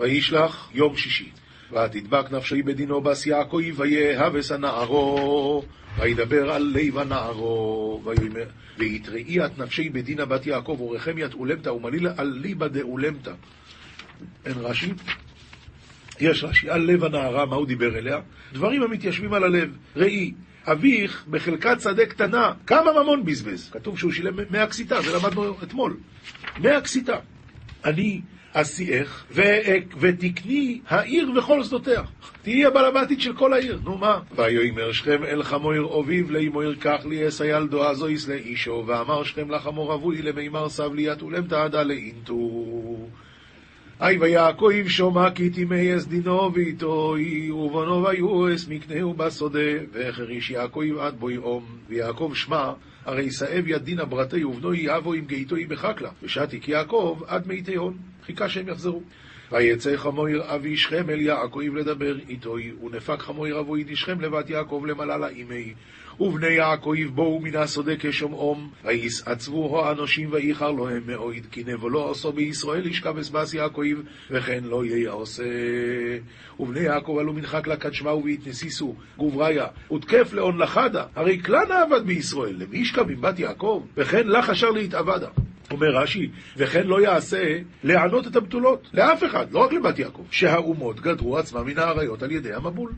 וישלח יום שישי. ותדבק נפשי בדינו בס יעקב, ויהבס הנערו, וידבר על לב הנערו, ויתראי את נפשי בדינה בת יעקב, ורחמיית אולמתא, ומליל על ליבא דאולמתא. אין רש"י? יש רש"י, על לב הנערה, מה הוא דיבר אליה? דברים המתיישבים על הלב. ראי, אביך בחלקת שדה קטנה, כמה ממון בזבז? כתוב שהוא שילם 100 קסיטה, זה למדנו אתמול. 100 קסיטה. אני אסיעך, ותקני העיר וכל שדותיה. תהיי הבעל הבתית של כל העיר, נו מה? ויאמר שכם אל חמויר אביב לאמור קח לי אס הילדו הזויס לאישו, ואמר שכם לחמור אבוי למימר סב לי יתולם תעדה לאינטו. אי ויעקב שומע כי תימי אס דינו ואיתוי, ובנו ויועס מקנהו בשדה, והחריש יעקב עד בוי אום, ויעקב שמע הרי שאב ידינא ברתי ובנו יבוא עם גאיתו בחקלה, ושתיק יעקב עד מי תהון. חיכה שהם יחזרו. ויצא חמויר אבי שכם אל יעקב לדבר איתו, ונפק חמויר אבו ידי שכם לבת יעקב למללה אימי. ובני יעקב בואו מן השדה כשומעום, ויסעצבו האנושים ואיחר להם מאויד, כי נבלו עשו בישראל ישכב אסבס יעקב, וכן לא יהיה עושה. ובני יעקב עלו מנחק לקדשמהו והתנסיסו, גובריה, ותקף לאון לחדה, הרי כלל עבד בישראל, למי ישכב עם בת יעקב, וכן לך אשר להתאבדה. אומר רש"י, וכן לא יעשה לענות את הבתולות, לאף אחד, לא רק לבת יעקב, שהאומות גדרו עצמם מן האריות על ידי המבול.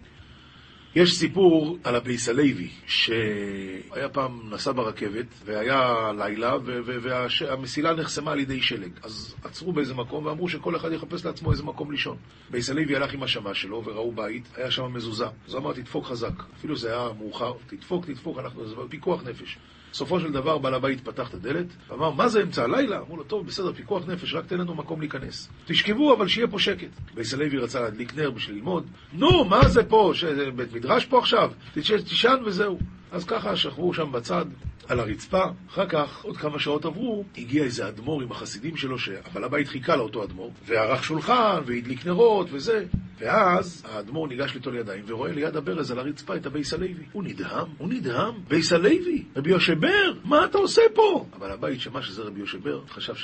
יש סיפור על הבייס הלוי, שהיה פעם נסע ברכבת, והיה לילה, והמסילה נחסמה על ידי שלג. אז עצרו באיזה מקום ואמרו שכל אחד יחפש לעצמו איזה מקום לישון. בייס הלוי הלך עם השמה שלו, וראו בית, היה שם מזוזה. אז הוא אמר, תדפוק חזק. אפילו זה היה מאוחר, תדפוק, תדפוק, אנחנו, זה פיקוח נפש. בסופו של דבר בעל הבית פתח את הדלת, ואמר, מה זה אמצע הלילה? אמרו לו, טוב, בסדר, פיקוח נפש, רק תן לנו מקום להיכנס. תשכבו, אבל שיהיה פה שקט. בייס הלוי רצה להדליק נר בשביל ללמוד. נו, מה זה פה? בית מדרש פה עכשיו? תישן וזהו. אז ככה שכבו שם בצד, על הרצפה, אחר כך, עוד כמה שעות עברו, הגיע איזה אדמו"ר עם החסידים שלו, שהבעל הבית חיכה לאותו אדמו"ר, וערך שולחן, והדליק נרות, וזה. ואז האדמו"ר ניגש ליטול ידיים, ורואה ליד הברז על הרצפה את הבייס הלוי. הוא נדהם, הוא נדהם. בייס הלוי, רבי יושע בער, מה אתה עושה פה? הבעל הבית שמע שזה רבי יושע בער, חשב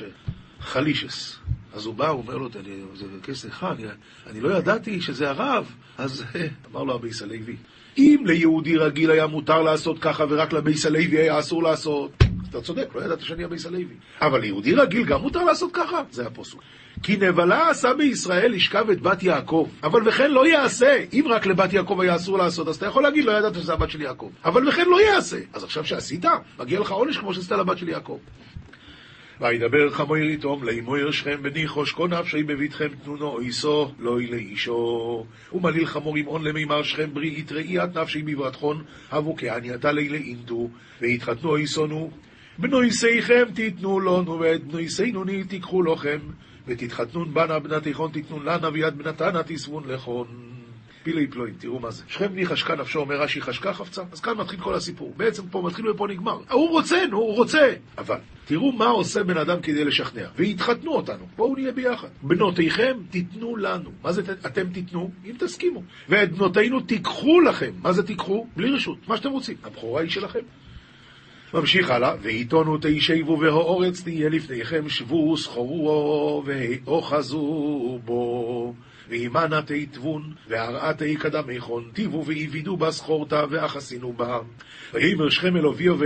שחלישס. אז הוא בא, הוא אומר לו, זה כסף אני, אני לא ידעתי שזה הרב. אז אמר לו הבייס הלוי, אם ליהודי רגיל היה מותר לעשות ככה ורק לבייס הלוי היה אסור לעשות, אתה צודק, לא ידעת שאני הבייס הלוי. אבל ליהודי רגיל גם מותר לעשות ככה? זה הפוסק. כי נבלה עשה בישראל לשכב את בת יעקב, אבל וכן לא יעשה. אם רק לבת יעקב היה אסור לעשות, אז אתה יכול להגיד, לא ידעת שזה הבת של יעקב. אבל וכן לא יעשה. אז עכשיו שעשית, מגיע לך עונש כמו שעשית לבת של יעקב. וידבר חמויר יתום לאמור שכם בניחו שכו נפשי בביתכם תנונו אויסו לא לאישו ומליל חמור ימעון למימר שכם ברי יתראי את נפשי בברתכון הבו כענייתה לילה אינטו ויתחתנו אויסונו בנויסיכם תיתנו לנו ואת בנויסינו תיקחו לכם ותתחתנון בנה בנתיכון תיתנו לנה ויד בנתנה תסבון לכון פילי פלואים, תראו מה זה. שכם בני חשקה נפשו, אומר רש"י חשקה חפצה. אז כאן מתחיל כל הסיפור. בעצם פה מתחיל ופה נגמר. הוא רוצה, נו, הוא רוצה. אבל, תראו מה עושה בן אדם כדי לשכנע. והתחתנו אותנו. בואו נהיה ביחד. בנותיכם תיתנו לנו. מה זה אתם תיתנו? אם תסכימו. ואת בנותינו תיקחו לכם. מה זה תיקחו? בלי רשות. מה שאתם רוצים. הבכורה היא שלכם. ממשיך הלאה, ועיתונו תישבו והאורץ תהיה לפניכם, שבו סחורו ואוחזו בו. וימנה תיתבון, והרעתי קדמיכון, טיבו ויבידו בה סחורתה, ואחסינו בה. ויאמר שכם אל אביו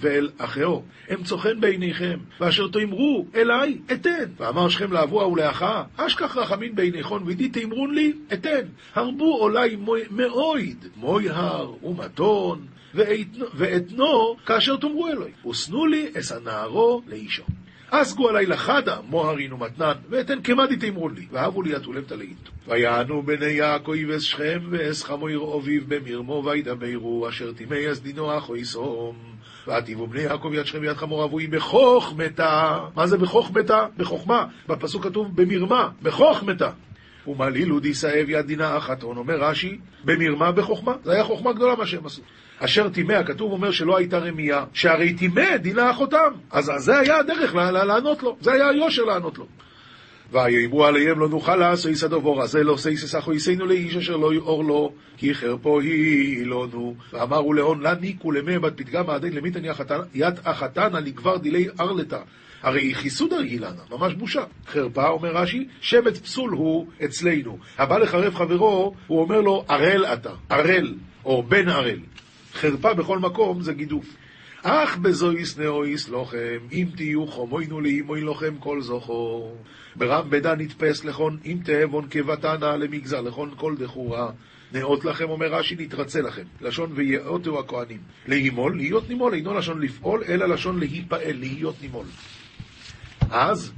ואל אחיו, הם צוחן בעיניכם, ואשר תאמרו אליי, אתן. ואמר שכם לאבוה ולאחה, אשכח רחמים בעיניכון, וידי תאמרון לי, אתן. הרבו אולי מאויד, מוי הר ומתון, ואתנו כאשר תאמרו אלוהי. ושנו לי אס הנערו לאישו. אסגו עלי לחדה, מוהרין ומתנן, ואתן כמדי תאמרו לי, ואהבו לי אטולם תלאית. ויענו בני יעקב אס שכם ואס חמור אביב במרמו וידברו, אשר טימי אס דינו אחו יסום. ועתיבו בני יעקב יד שכם ויד חמור אבוי בחוכמתה. מה זה בחוכמתה? בחוכמה. בפסוק כתוב במרמה, בחוכמתה. ומלילו דיסאב יד דינה אחתון, אומר רש"י, במרמה בחוכמה. זה היה חוכמה גדולה מה שהם עשו. אשר טימא, הכתוב אומר שלא הייתה רמייה, שהרי טימא דינה אחותם. אז זה היה הדרך לענות לו, זה היה היושר לענות לו. ויאמרו עליהם לא נוכל לעשו יסדבור הזה לא סייסס אחו יסיינו לאיש אשר לא יאור לו כי חרפו היא לנו ואמרו להון לה ניקו למי בת פתגם עדין למיתן יד אחתנה לגבר דילי ארלתה הרי חיסוד הרגילנה, ממש בושה. חרפה, אומר רש"י, שמץ פסול הוא אצלנו. הבא לחרף חברו, הוא אומר לו, ערל אתה, ערל, או בן ערל. חרפה בכל מקום זה גידוף. אך בזויס נאויס לוחם, אם תהיו חומוינו לאימוי לוחם כל זוכו. ברם בדה נתפס לכון, אם תאבון כבתנה למגזר לכון כל דחורה. נאות לכם, אומר רש"י, נתרצה לכם. לשון ויאותו הכהנים. להימול, להיות נימול, אינו לשון לפעול, אלא לשון להיפעל, להיות נימול. אז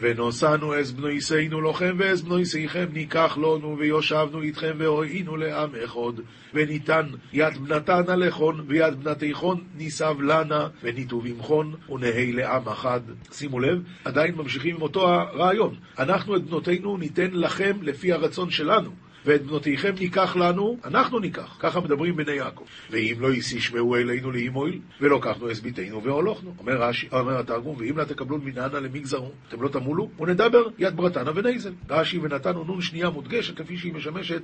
ונוסענו אס בנויסינו לכם ואס בנויסיכם ניקח לנו ויושבנו איתכם והועינו לעם אחד וניתן יד בנתנה לכון ויד בנתיכון ניסב לנה וניתוב עמכון ונהי לעם אחד. שימו לב, עדיין ממשיכים עם אותו הרעיון. אנחנו את בנותינו ניתן לכם לפי הרצון שלנו. ואת בנותיכם ניקח לנו, אנחנו ניקח. ככה מדברים בני יעקב. ואם לא ישמעו אלינו לאימויל, ולוקחנו את ביתנו והולכנו. אומר, רש"י, אומר התרגום, ואם לא תקבלו מנענה למגזרו, אתם לא תמולו, ונדבר יד ברתנה ונייזל. רש"י ונתנו נון שנייה מודגשת, כפי שהיא משמשת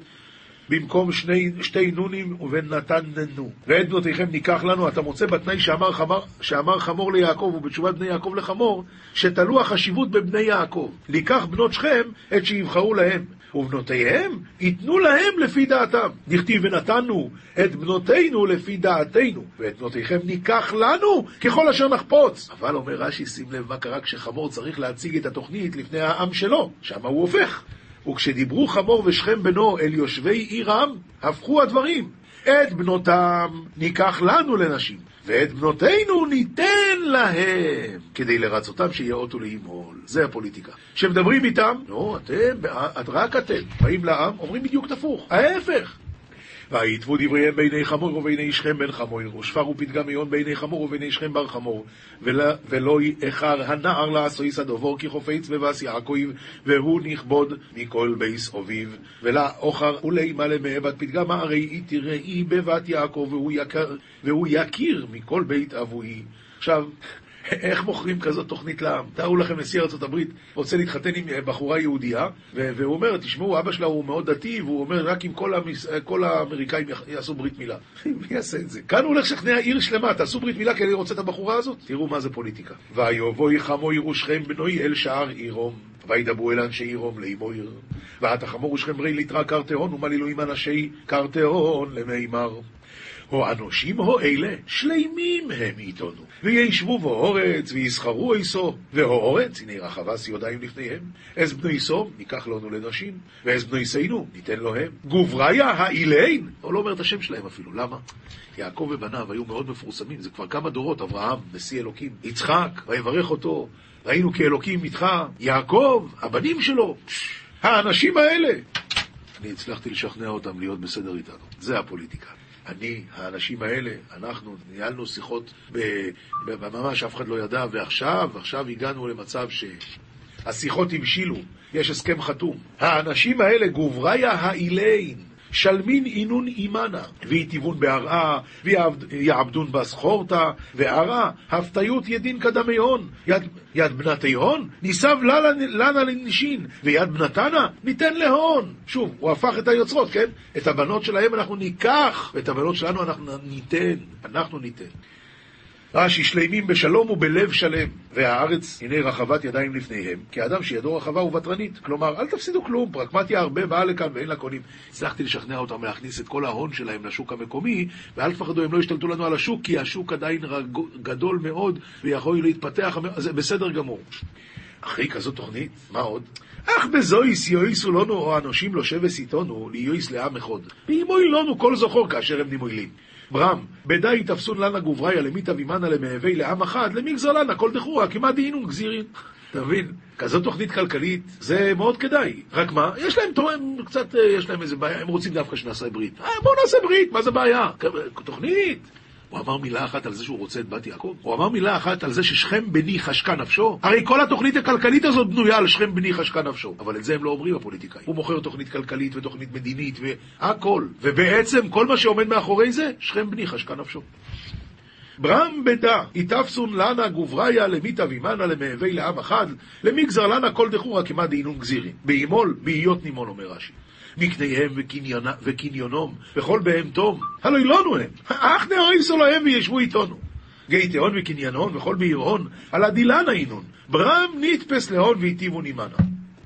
במקום שני, שתי נונים ונתננו. ואת בנותיכם ניקח לנו, אתה מוצא בתנאי שאמר, חמור, שאמר חמור ליעקב ובתשובת בני יעקב לחמור, שתלו החשיבות בבני יעקב. לקח בנות שכם את שיבחרו להם. ובנותיהם ייתנו להם לפי דעתם. דכתיב ונתנו את בנותינו לפי דעתנו, ואת בנותיכם ניקח לנו ככל אשר נחפוץ. אבל אומר רש"י, שים לב מה קרה כשחמור צריך להציג את התוכנית לפני העם שלו, שם הוא הופך. וכשדיברו חמור ושכם בנו אל יושבי עירם, הפכו הדברים. את בנותם ניקח לנו לנשים, ואת בנותינו ניתן להם, כדי לרצותם שיאותו לאמול. זה הפוליטיקה. כשמדברים איתם, לא, אתם, רק אתם, באים לעם, אומרים בדיוק את הפוך, ההפך. ויתבו דבריהם בעיני חמור וביני שכם בן חמור, ושפרו פתגמיון בעיני חמור וביני שכם בר חמור, ולא איחר הנער לעשויס הדובור כי חופץ בבס יעקב, והוא נכבוד מכל ביס אביו, ולה אוכר ולימה למעבד פתגמה הרי תראי בבת יעקב, והוא יכיר מכל בית אבוי. עכשיו, איך מוכרים כזאת תוכנית לעם? תארו לכם, נשיא ארה"ב רוצה להתחתן עם בחורה יהודייה, והוא אומר, תשמעו, אבא שלה הוא מאוד דתי, והוא אומר, רק אם כל, המס... כל האמריקאים יעשו ברית מילה. מי יעשה את זה? כאן הוא הולך לשכנע עיר שלמה, תעשו ברית מילה כי אני רוצה את הבחורה הזאת. תראו מה זה פוליטיקה. ויבואי חמו ירושכם בנוי אל שער עירום. וידברו אל אנשי עירום לאימו עיר. ותחמור ושכם רי ליטרה קרטהון, ומלילו עם אנשי קרטהון למימר. הו אנושים הו אלה, שלימים הם איתנו. וישבו באורץ, ויסחרו איסו, והאורץ, הנה רחבס ידיים לפניהם. אז בני סום, ניקח לנו לנשים, ואז בני סיינו, ניתן לו הם. גובריה האילין, הוא לא אומר את השם שלהם אפילו, למה? יעקב ובניו היו מאוד מפורסמים, זה כבר כמה דורות, אברהם, נשיא אלוקים, יצחק, ויברך אותו, ראינו כי אלוקים איתך, יעקב, הבנים שלו, האנשים האלה. אני הצלחתי לשכנע אותם להיות בסדר איתנו, זה הפוליטיקה. אני, האנשים האלה, אנחנו ניהלנו שיחות, ממש אף אחד לא ידע, ועכשיו, עכשיו הגענו למצב שהשיחות הבשילו, יש הסכם חתום. האנשים האלה, גובריה האילין, שלמין אינון אימנה, ויטיבון בהרעה, ויעבדון בסחורתא, והרע, הפתיות ידין קדמיון, יד, יד בנת ההון, ניסב לנה לנשין, ויד בנתנה, ניתן להון. שוב, הוא הפך את היוצרות, כן? את הבנות שלהם אנחנו ניקח, ואת הבנות שלנו אנחנו ניתן, אנחנו ניתן. רש"י שלמים בשלום ובלב שלם, והארץ הנה רחבת ידיים לפניהם, כי אדם שידו רחבה וותרנית. כלומר, אל תפסידו כלום, פרקמטיה הרבה באה לכאן ואין לה קונים. הצלחתי לשכנע אותם להכניס את כל ההון שלהם לשוק המקומי, ואל תפחדו, הם לא ישתלטו לנו על השוק, כי השוק עדיין רג... גדול מאוד ויכול להתפתח, זה בסדר גמור. אחרי כזאת תוכנית, מה עוד? אך בזויס יויסו לנו או אנושים לא שבס איתנו, ליועיס לעם אחד. ואימוי לנו כל זוכר כאשר הם נימוילים. ברם, בדי תפסון לנה גובריה למיתה וימנה למהווה לעם אחד, למגזר לנה כל דחורה, כמעט דהינון גזירין. אתה מבין? כזאת תוכנית כלכלית, זה מאוד כדאי. רק מה, יש להם תורם, קצת, יש להם איזה בעיה, הם רוצים דווקא שנעשה ברית. אה, בואו נעשה ברית, מה זה בעיה? תוכנית. הוא אמר מילה אחת על זה שהוא רוצה את בת יעקב? הוא אמר מילה אחת על זה ששכם בני חשקה נפשו? הרי כל התוכנית הכלכלית הזאת בנויה על שכם בני חשקה נפשו. אבל את זה הם לא אומרים הפוליטיקאים. הוא מוכר תוכנית כלכלית ותוכנית מדינית והכל. ובעצם כל מה שעומד מאחורי זה, שכם בני חשקה נפשו. ברם בדה, איתפסון לנה גובריה למיתה וימנה למהווה לעם אחד, למגזר לנה כל דחורה כמעט דהינון גזירין. באימול, בהיות נימול, אומר רש"י. מקניהם וקניונום, וכל בהמתום, הלא לנו הם, אך נהריסו להם וישבו איתנו. גיא תהון וקניין הון וכל בעיר הון, על הדילן היינון, ברם נתפס להון והיטיבו נימנה.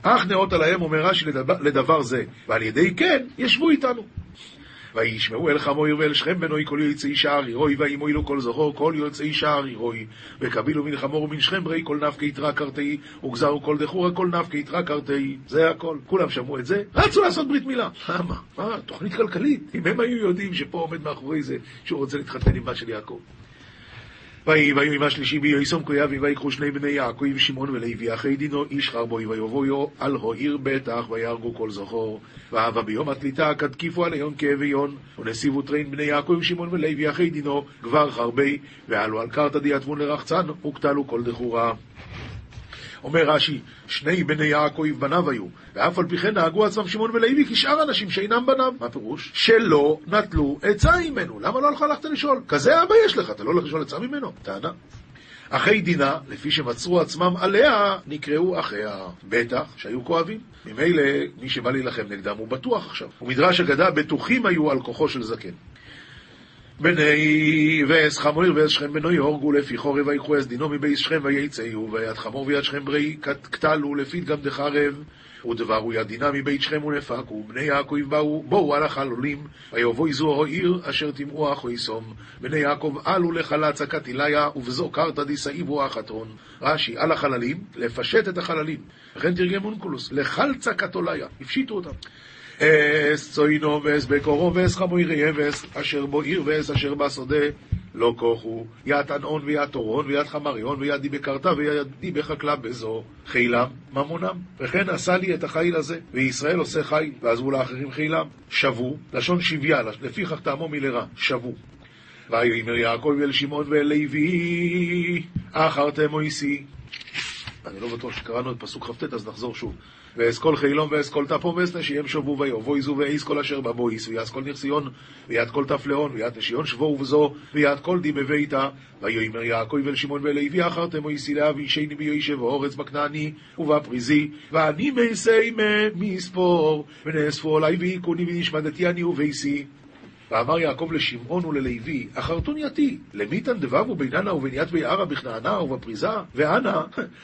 אך נאותה להם אומר רש"י לדבר, לדבר זה, ועל ידי כן ישבו איתנו. וישמעו אל חמור ואל שכם בנוי כל יוצאי שער ירוי וימו לו כל זכור כל יוצאי שער ירוי וקבילו מן חמור ומן שכם ברי כל נפקי יתרא קרתאי וגזרו כל דחורה כל נפקי יתרא קרתאי. זה הכל. כולם שמעו את זה רצו לעשות ברית מילה. למה? מה? תוכנית כלכלית. אם הם היו יודעים שפה עומד מאחורי זה שהוא רוצה להתחתן עם בת של יעקב ויהי ביום השלישי ביועסום כויבים ויקחו שני בני יעקב שמעון ולוי אחי דינו איש חרבוי ויבואו על הועיר בטח ויהרגו כל זכור. ואהבה ביום התליטה כתקיפו עליון כאביון ונסיבו טרין בני יעקב שמעון ולוי אחי דינו גבר חרבי ועלו על קרתא דיעטבון לרחצן וקטלו כל דחורה אומר רש"י, שני בני יעקב בניו היו, ואף על פי כן נהגו עצמם שמעון ולוי כשאר אנשים שאינם בניו. מה פירוש? שלא נטלו עצה ממנו. למה לא הלכת לשאול? כזה אבא יש לך, אתה לא הולך לשאול עצה ממנו? טענה. אחי דינה, לפי שמצאו עצמם עליה, נקראו אחיה. בטח שהיו כואבים. ממילא, מי שבא להילחם נגדם הוא בטוח עכשיו. ומדרש אגדה, בטוחים היו על כוחו של זקן. בני ואס חמור ואס שכם בנו יהורגו לפי חורב ויקחו אס דינו מבייס שכם ויצאו ויד חמור ויד שכם ברי קטלו לפי גם דחרב ודברו יד דינה מבית שכם ונפקו בני יעקב באו בואו על החלולים ויבואי זו העיר אשר תמרו אחו יסום. בני יעקב עלו לחלץ הקטיליה ובזו קרתא דיסאיבו החתון רש"י על החללים לפשט את החללים. וכן תרגם אונקולוס לחלצה קטוליה הפשיטו אותם אס צוינו ואס בקורו ואס חמוירי ואס אשר בו עיר ואס אשר בשדה לא כוחו. יד ענעון ויד תורון ויד חמריון ויד די בקרתה ויד די בחקלה בזו. חילם ממונם. וכן עשה לי את החיל הזה וישראל עושה חיל ועזבו לאחרים חילם. שבו לשון שביה לפיכך טעמו מלרע שבו. ויאמר יעקב אל שמעון ואל לוי אחרתם מויסי אני לא בטוח שקראנו את פסוק כ"ט אז נחזור שוב ואסכול חילום ואסכול תפום ואסנשיהם שובו ויובו איזו ואיס כל אשר בבו איס ויאסכול נכסיון ויד כל תפלאון ויד נשיון שבו ובזו ויד כל די בביתה ויאמר יעקב אל שמעון ולוי אחרתם מויסי לאבי שני ביושב אורץ בכנעני ובפריזי. ואני מייסי מספור ונאספו עלי והיכוני ונשמדתי אני ובייסי ואמר יעקב לשמעון וללוי, אחרתון יתי, למיתן דבבו ביננה ובניית ביערה בכנענה ובפריזה, ואנא,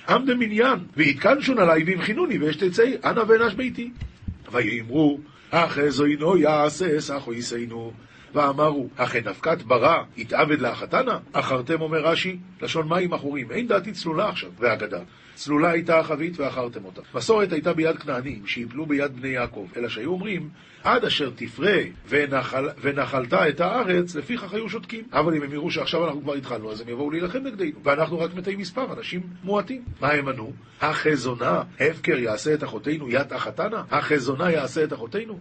עם דמניין, והתקנשון עלי והמחינוני ואשתצי, אנא ואנש ביתי. ויאמרו, אחזוינו יעשה סחו יסיינו. ואמרו, אכן אבקת ברא יתעבד לאחתנה? אחרתם אומר רש"י, לשון מים עכורים, אין דעתי צלולה עכשיו, והגדה. צלולה הייתה החבית ואכרתם אותה. מסורת הייתה ביד כנענים, שיפלו ביד בני יעקב, אלא שהיו אומרים, עד אשר תפרה ונחל, ונחלת את הארץ, לפיכך היו שותקים. אבל אם הם יראו שעכשיו אנחנו כבר התחלנו, אז הם יבואו להילחם נגדנו, ואנחנו רק מתי מספר, אנשים מועטים. מה הם ענו? החזונה, הפקר יעשה את אחותינו ית אחתנה? החזונה יעשה את אחותינו?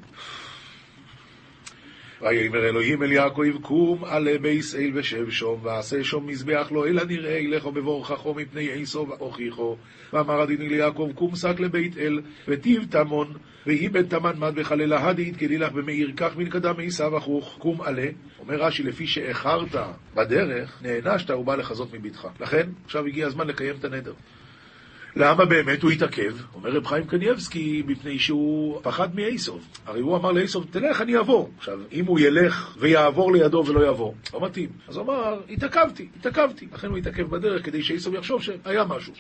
ויאמר אלוהים אל יעקב קום עלה בייס אל ושב שום ועשה שום מזבח לו אלא נראה אלך בבורככו מפני עשו ואוכיחו. ואמר אדיני ליעקב קום שק לבית אל וטיב תמון ואיבד תמן מד בחלל ההדית כדילך במאיר כך מלכדם עשיו אחוך קום עלה. אומר רש"י לפי שאיחרת בדרך נענשת ובא לחזות מביתך. לכן עכשיו הגיע הזמן לקיים את הנדר למה באמת הוא התעכב? אומר רב חיים קניאבסקי, מפני שהוא פחד מאיסוב. הרי הוא אמר לאיסוב, תלך, אני אעבור. עכשיו, אם הוא ילך ויעבור לידו ולא יעבור, לא מתאים. אז הוא אמר, התעכבתי, התעכבתי. לכן הוא התעכב בדרך כדי שאיסוב יחשוב שהיה משהו.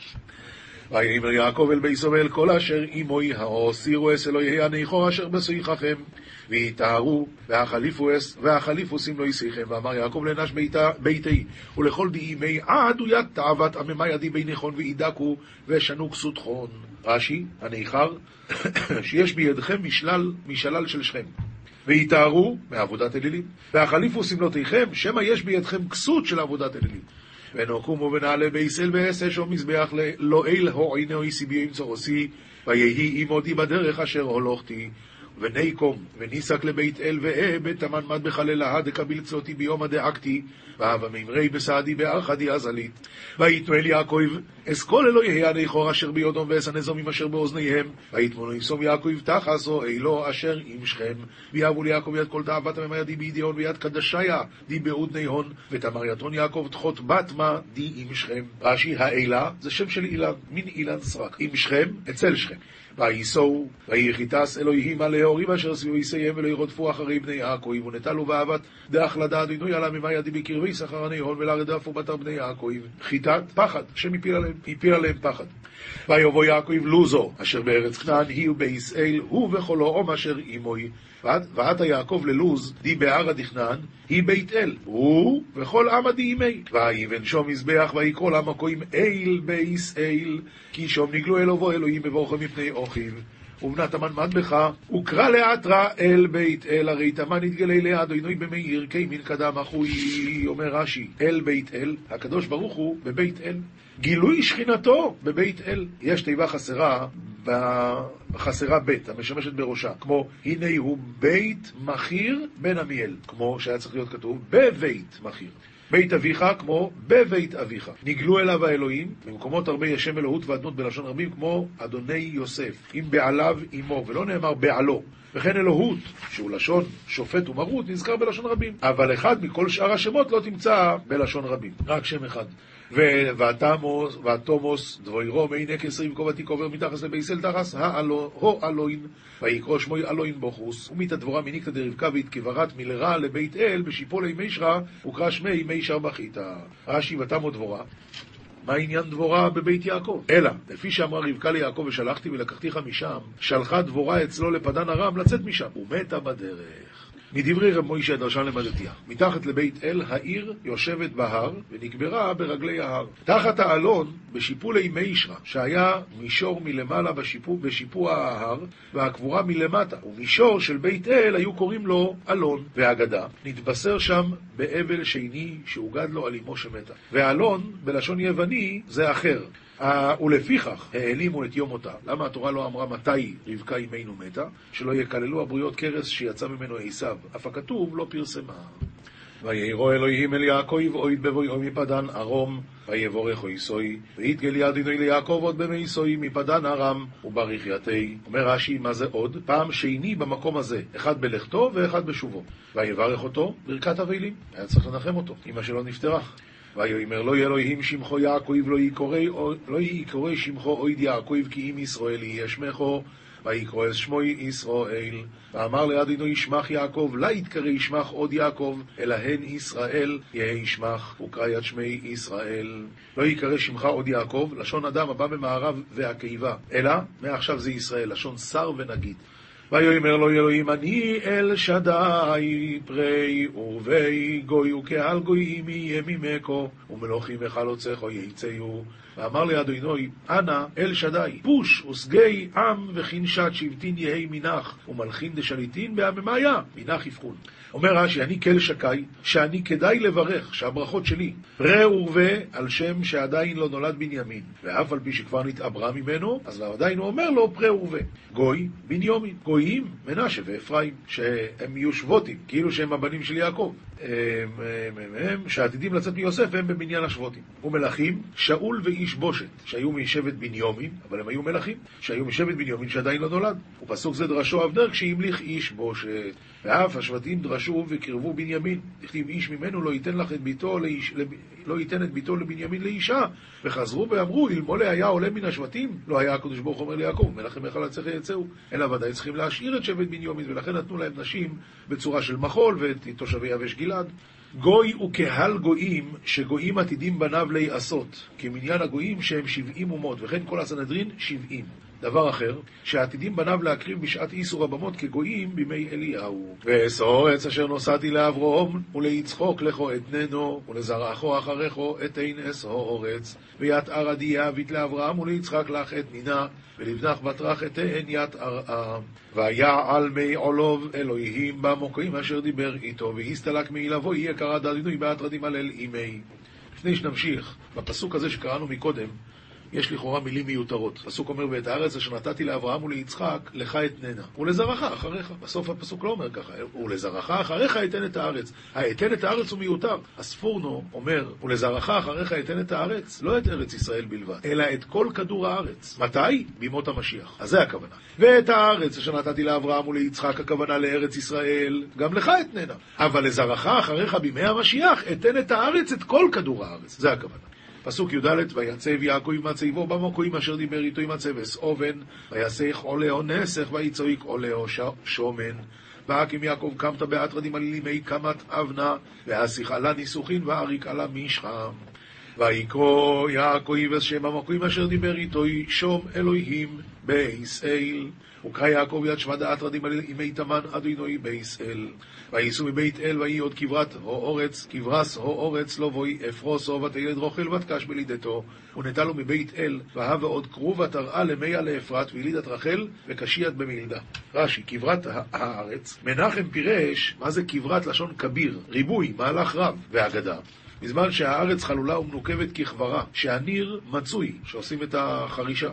ויאמר יעקב אל ביסו ואל כל אשר עמוי האוסירו אס אלוהי הניחו אשר בשיחכם ויטהרו והחליפו שים לו ישיכם ואמר יעקב לנש ביתי ולכל דימי עד הוא יד תאוות עממה ידי בי נכון וידקו ושנו כסותכון רש"י, הניכר, שיש בידכם משלל, משלל של שכם. ויטהרו מעבודת אלילים והחליפו סמלותיכם שמא יש בידכם כסות של עבודת אלילים. ונוקומו ונעלה בישראל ואסש או מזבח לא אל הועינו איסי בי צורוסי ויהי עמודי בדרך אשר הולכתי וניקום וניסק לבית אל ואה בתמן מד בחללה דקביל צותי ביום הדאקתי והווה מימרי בסעדי בארחדי אזלית ויתנו אל יעקב אסכול אלוהי הנכור אשר ביודום ואס הנזומים אשר באוזניהם. ויתמונו יסום יעקב תחסו אלו אשר עם שכם ויהבו ליעקב יד כל תאוות הממה ידי בידיון ויד קדשיה די באודני הון. ותמר יתון יעקב תחות בת מה די עם שכם רש"י האלה זה שם של אילן מין אילן סרק. עם שכם אצל שכם וייסעו, ויחיתס אלוהים על ההורים אשר סביבו יסיים ולא ירודפו אחרי בני יעקב, ונטלו באהבת דאח לדעת אדינוי עלה ממה ידי בקרבי שכרני הון ולרדפו בתר בני יעקב. חיטת פחד, השם הפיל עליהם, הפיל עליהם פחד. ויבוא יעקב לוזו, אשר בארץ כנען היא ובישראל, הוא וכלו עום אשר עמוי. ועתה יעקב ללוז, די בערא דכנען, היא בית אל, הוא וכל עמא די עמי. ויבן שום מזבח ויקרא קוראים אל בישראל, כי שום נגלו אלוהו אלוהים בבורכם מפני אוכיו. ובנת המן מטבחה, וקרא לאתרא אל בית אל, הרי תמן יתגלה ליד עינוי במאיר, קימין קדם אחוי, אומר רש"י, אל בית אל, הקדוש ברוך הוא בבית אל. גילוי שכינתו בבית אל. יש תיבה חסרה בחסרה ב', המשמשת בראשה, כמו הנה הוא בית מכיר בן עמיאל, כמו שהיה צריך להיות כתוב בבית מכיר. בית אביך כמו בבית אביך. נגלו אליו האלוהים, במקומות הרבה יש שם אלוהות ואדנות בלשון רבים, כמו אדוני יוסף, עם בעליו עמו, ולא נאמר בעלו. וכן אלוהות, שהוא לשון שופט ומרות, נזכר בלשון רבים. אבל אחד מכל שאר השמות לא תמצא בלשון רבים, רק שם אחד. ותומוס דבוירו מי נקס ריב כובתי קובר מתחס לבייסל תחס הו אלוהין ויקרא שמו אלוהין בוכוס ומית דבורה מניקתא דרבקה והתקברת מלרע לבית אל בשיפולי מישרא וקרא שמי מישר בחיתא רש"י ותמו דבורה מה עניין דבורה בבית יעקב? אלא, לפי שאמרה רבקה ליעקב ושלחתי ולקחתיך משם, שלחה דבורה אצלו לפדן ארם לצאת משם, ומתה בדרך. מדברי רב מוישה דרשן למדתיה, מתחת לבית אל העיר יושבת בהר ונקברה ברגלי ההר. תחת האלון בשיפולי מישרא, שהיה מישור מלמעלה בשיפוע, בשיפוע ההר, והקבורה מלמטה, ומישור של בית אל היו קוראים לו אלון, והאגדה נתבשר שם באבל שני שהוגד לו על אמו שמתה. ואלון, בלשון יווני, זה אחר. ולפיכך העלימו את יום מותה. למה התורה לא אמרה מתי רבקה אמנו מתה? שלא יקללו הבריות קרס שיצא ממנו עשיו. אף הכתוב לא פרסמה. ויראו אלוהים אל יעקב אוהד בבואו מפדן ארום ויבורך אויסוי ויתגל יד עינוי ליעקב עוד במיסוי מפדן ארם וברכייתי אומר רש"י מה זה עוד? פעם שני במקום הזה אחד בלכתו ואחד בשובו ויברך אותו ברכת אבלים היה צריך לנחם אותו אמא שלו נפטרה ויאמר לו אלוהים שמחו יעקב לא יקרא לא שמחו אויד יעקב כי אם ישראל יהיה שמחו ויקרא את שמו ישראל. ואמר לאדינו ישמח יעקב, לה יתקרא ישמח עוד יעקב, אלא הן ישראל יהא ישמח, וקרא יד שמי ישראל. לא ייקרא שמך עוד יעקב, לשון אדם הבא במערב והקיבה, אלא מעכשיו זה ישראל, לשון שר ונגיד. ויאמר לו אלוהים, אני אל שדי פרי ורבי גוי וקהל גויים יהיה ממקו, ומלוכים וחלוצך יצאו. ואמר לאדוני, אנא אל שדי, פוש ושגי עם וכנשת שבטין יהי מנח, ומלכין דשליטין בעממיה, מנח יפחון. אומר רש"י, אני כל שקי, שאני כדאי לברך, שהברכות שלי, פרה ורבה על שם שעדיין לא נולד בנימין, ואף על פי שכבר נתעברה ממנו, אז עדיין הוא אומר לו פרה ורבה. גוי, בניומין. גויים, מנשה ואפרים, שהם יהיו שבוטים, כאילו שהם הבנים של יעקב. הם, הם, הם, הם, שעתידים לצאת מיוסף, הם במניין השבוטים. ומלכים, שאול ואיש בושת, שהיו משבט בניומין, אבל הם היו מלכים, שהיו משבט בניומין שעדיין לא נולד. ופסוק זה דרשו אבנר כשהמליך איש בושת. ואף השבטים דרשו וקרבו בנימין. דכתיב איש ממנו לא ייתן לך את ביתו לאיש, לב... לא ייתן את ביתו לבנימין לאישה. וחזרו ואמרו, אלמלא היה עולה מן השבטים, לא היה הקדוש ברוך אומר ליעקב, מלאכם איך לצלחה יצאו. אלא ודאי צריכים להשאיר את שבט בנימין, ולכן נתנו להם נשים בצורה של מחול, ואת תושבי יבש גלעד. גוי וקהל גויים, שגויים עתידים בניו להיעשות, כמניין הגויים שהם שבעים אומות, וכן כל הסנהדרין שבעים. דבר אחר, שעתידים בניו להקריב בשעת איסור הבמות כגויים בימי אליהו. ואסור עץ אשר נוסעתי לאברום, וליצחוק לכו אתננו, ולזרעכו אחריכו אתן אסור עץ. ויתער עדי יעבית לאברהם וליצחק לך את נינה, ולבנך בטרח אתן יתערעה. ויעל מי עולוב אלוהים במוקרים אשר דיבר איתו, והסתלק מעילבו יהיה קרא דדינוי באתרדים הלל אימי. לפני שנמשיך, בפסוק הזה שקראנו מקודם, יש לכאורה מילים מיותרות. הפסוק אומר, ואת הארץ אשר נתתי לאברהם וליצחק, לך אתננה. ולזרעך אחריך. בסוף הפסוק לא אומר ככה, ולזרעך אחריך אתן את הארץ. האתן את הארץ הוא מיותר. הספורנו אומר, ולזרעך אחריך אתן את הארץ, לא את ארץ ישראל בלבד, אלא את כל כדור הארץ. מתי? בימות המשיח. אז זה הכוונה. ואת הארץ אשר נתתי לאברהם וליצחק, הכוונה לארץ ישראל, גם לך אתננה. אבל לזרעך אחריך בימי המשיח, אתן את הארץ, את כל כדור הארץ. זה הכוונה. פסוק י"ד, ויצב יעקב עם מצבו במקוים אשר דיבר איתו עם הצבס אובן, ויסך עולהו נסך, ויצויק עולהו שומן. והקים יעקב קמת באתרדים על ימי קמת אבנה, והשיח עלה ניסוחין ואריק עלה משחם. ויקרא יעקב שם המקוים אשר דיבר איתו שום אלוהים בישראל. וקרא יעקב יד שמד האתרדים על ימי תמן אדינוי בישראל. וייסעו מבית אל ויהי עוד כברת האורץ, כברס האורץ לא בואי אפרוסו ותלד רוכל ותקש בלידתו. ונטע לו מבית אל, והבה עוד כרובה תראה למיה לאפרת, וילידת רחל, וקשיית במילדה. רש"י, כברת הארץ, מנחם פירש מה זה כברת לשון כביר, ריבוי, מהלך רב, והגדה. בזמן שהארץ חלולה ומנוקבת ככברה, שהניר מצוי, שעושים את החרישה.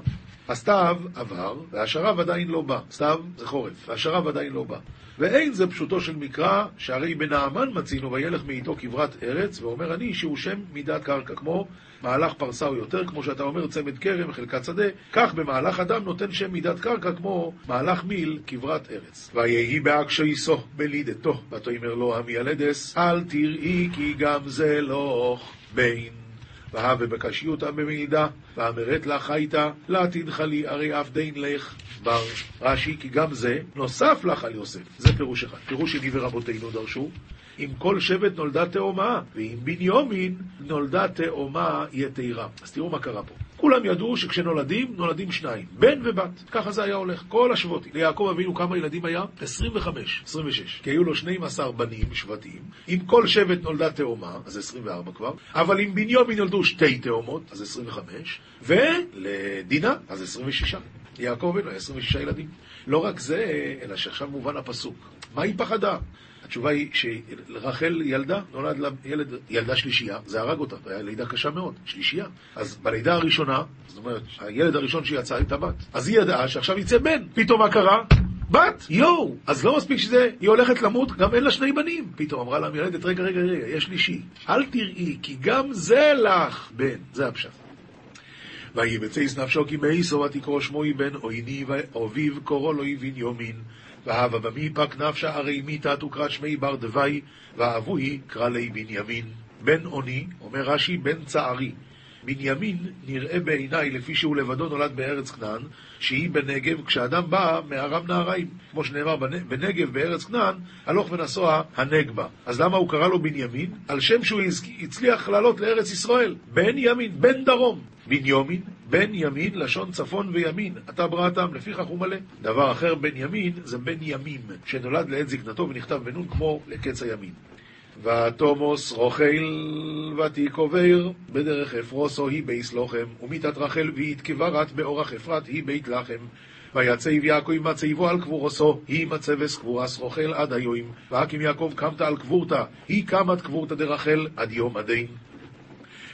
הסתיו עבר, והשרב עדיין לא בא. סתיו זה חורף, והשרב עדיין לא בא. ואין זה פשוטו של מקרא, שהרי בנעמן מצינו וילך מאיתו כברת ארץ, ואומר אני שהוא שם מידת קרקע, כמו מהלך פרסה או יותר, כמו שאתה אומר צמד כרם, חלקת שדה, כך במהלך אדם נותן שם מידת קרקע, כמו מהלך מיל, כברת ארץ. ויהי באקשייסו בלידתו, ותאמר לו המילדס, אל תראי כי גם זה לא בין. והווה בקשיותא במעידה, ואמרת לה חייתא, לה תדחלי, הרי אף דין לך בר. רש"י, כי גם זה נוסף לך על יוסף. זה פירוש אחד. פירוש שני ורבותינו דרשו. אם כל שבט נולדה תאומה, ואם בניומין נולדה תאומה יתירה. אז תראו מה קרה פה. כולם ידעו שכשנולדים, נולדים שניים, בן ובת. ככה זה היה הולך, כל השבטים. ליעקב אבינו כמה ילדים היה? 25, 26. כי היו לו 12 בנים, שבטים. אם כל שבט נולדה תאומה, אז 24 כבר, אבל אם בניומין נולדו שתי תאומות, אז 25, ולדינה, אז 26. יעקב אבינו היה 26 ילדים. לא רק זה, אלא שעכשיו מובן הפסוק. מה היא פחדה? התשובה היא שרחל ילדה, נולד לה ילד, ילדה שלישייה, זה הרג אותה, זו הייתה לידה קשה מאוד, שלישייה. אז בלידה הראשונה, זאת אומרת, הילד הראשון שיצא הייתה בת. אז היא ידעה שעכשיו יצא בן. פתאום מה קרה? בת, יואו! אז לא מספיק שזה, היא הולכת למות, גם אין לה שני בנים. פתאום אמרה לה המילדת, רגע, רגע, רגע, יש שלישי. אל תראי, כי גם זה לך בן. זה הפשט. בצייס נפשו כי מאיסו ותקרא שמו בן עויני ואביו קוראו לו בניומין. והבה במי פק נפשה הרי מיתה תוקרא שמי בר דווי, ואבוי קרא לי בנימין. בן עוני, אומר רש"י, בן צערי. בנימין נראה בעיניי, לפי שהוא לבדו נולד בארץ כנען, שהיא בנגב, כשאדם בא מארם נהריים. כמו שנאמר בנגב, בארץ כנען, הלוך ונסוע הנגבה. אז למה הוא קרא לו בנימין? על שם שהוא הצליח לעלות לארץ ישראל. בן ימין, בן דרום. בנימין, בן ימין, לשון צפון וימין, אתה בראתם, לפיכך הוא מלא. דבר אחר, בן ימין, זה בן ימים, שנולד לעת זקנתו ונכתב בנון כמו לקץ הימין. ותמת רחל ותקבר בדרך אפרתה היא בית לחם, ומיתת רחל ואיתקברת באורח אפרת היא בית לחם. ויצב יעקב מצבה על קבורתה, היא מצבת קבורת רחל עד היום, ואקים יעקב קמתא על קבורתא, היא קמת קבורתא דרחל עד יומא דין.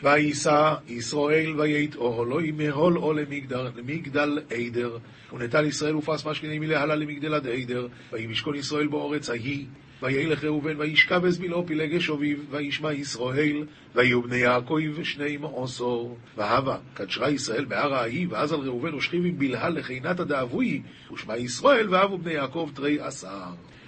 ויישא ישראל ויית אור לא ימהול או למגדל, למגדל עדר, ונטל ישראל ופרס משכני מלהלה למגדל עד עדר, וימשכון ישראל באורץ ההיא, וילך ראובן וישכב אזבילו פילגש אביו, וישמע ישראל, ויהיו בני יעקב שני מעשור. והבה, קדשרה ישראל בהר ההיא, ואז על ראובן ושכיב עם בלהה לחינתא דאבוי, ושמע ישראל, ואהבו בני יעקב תרי עשר.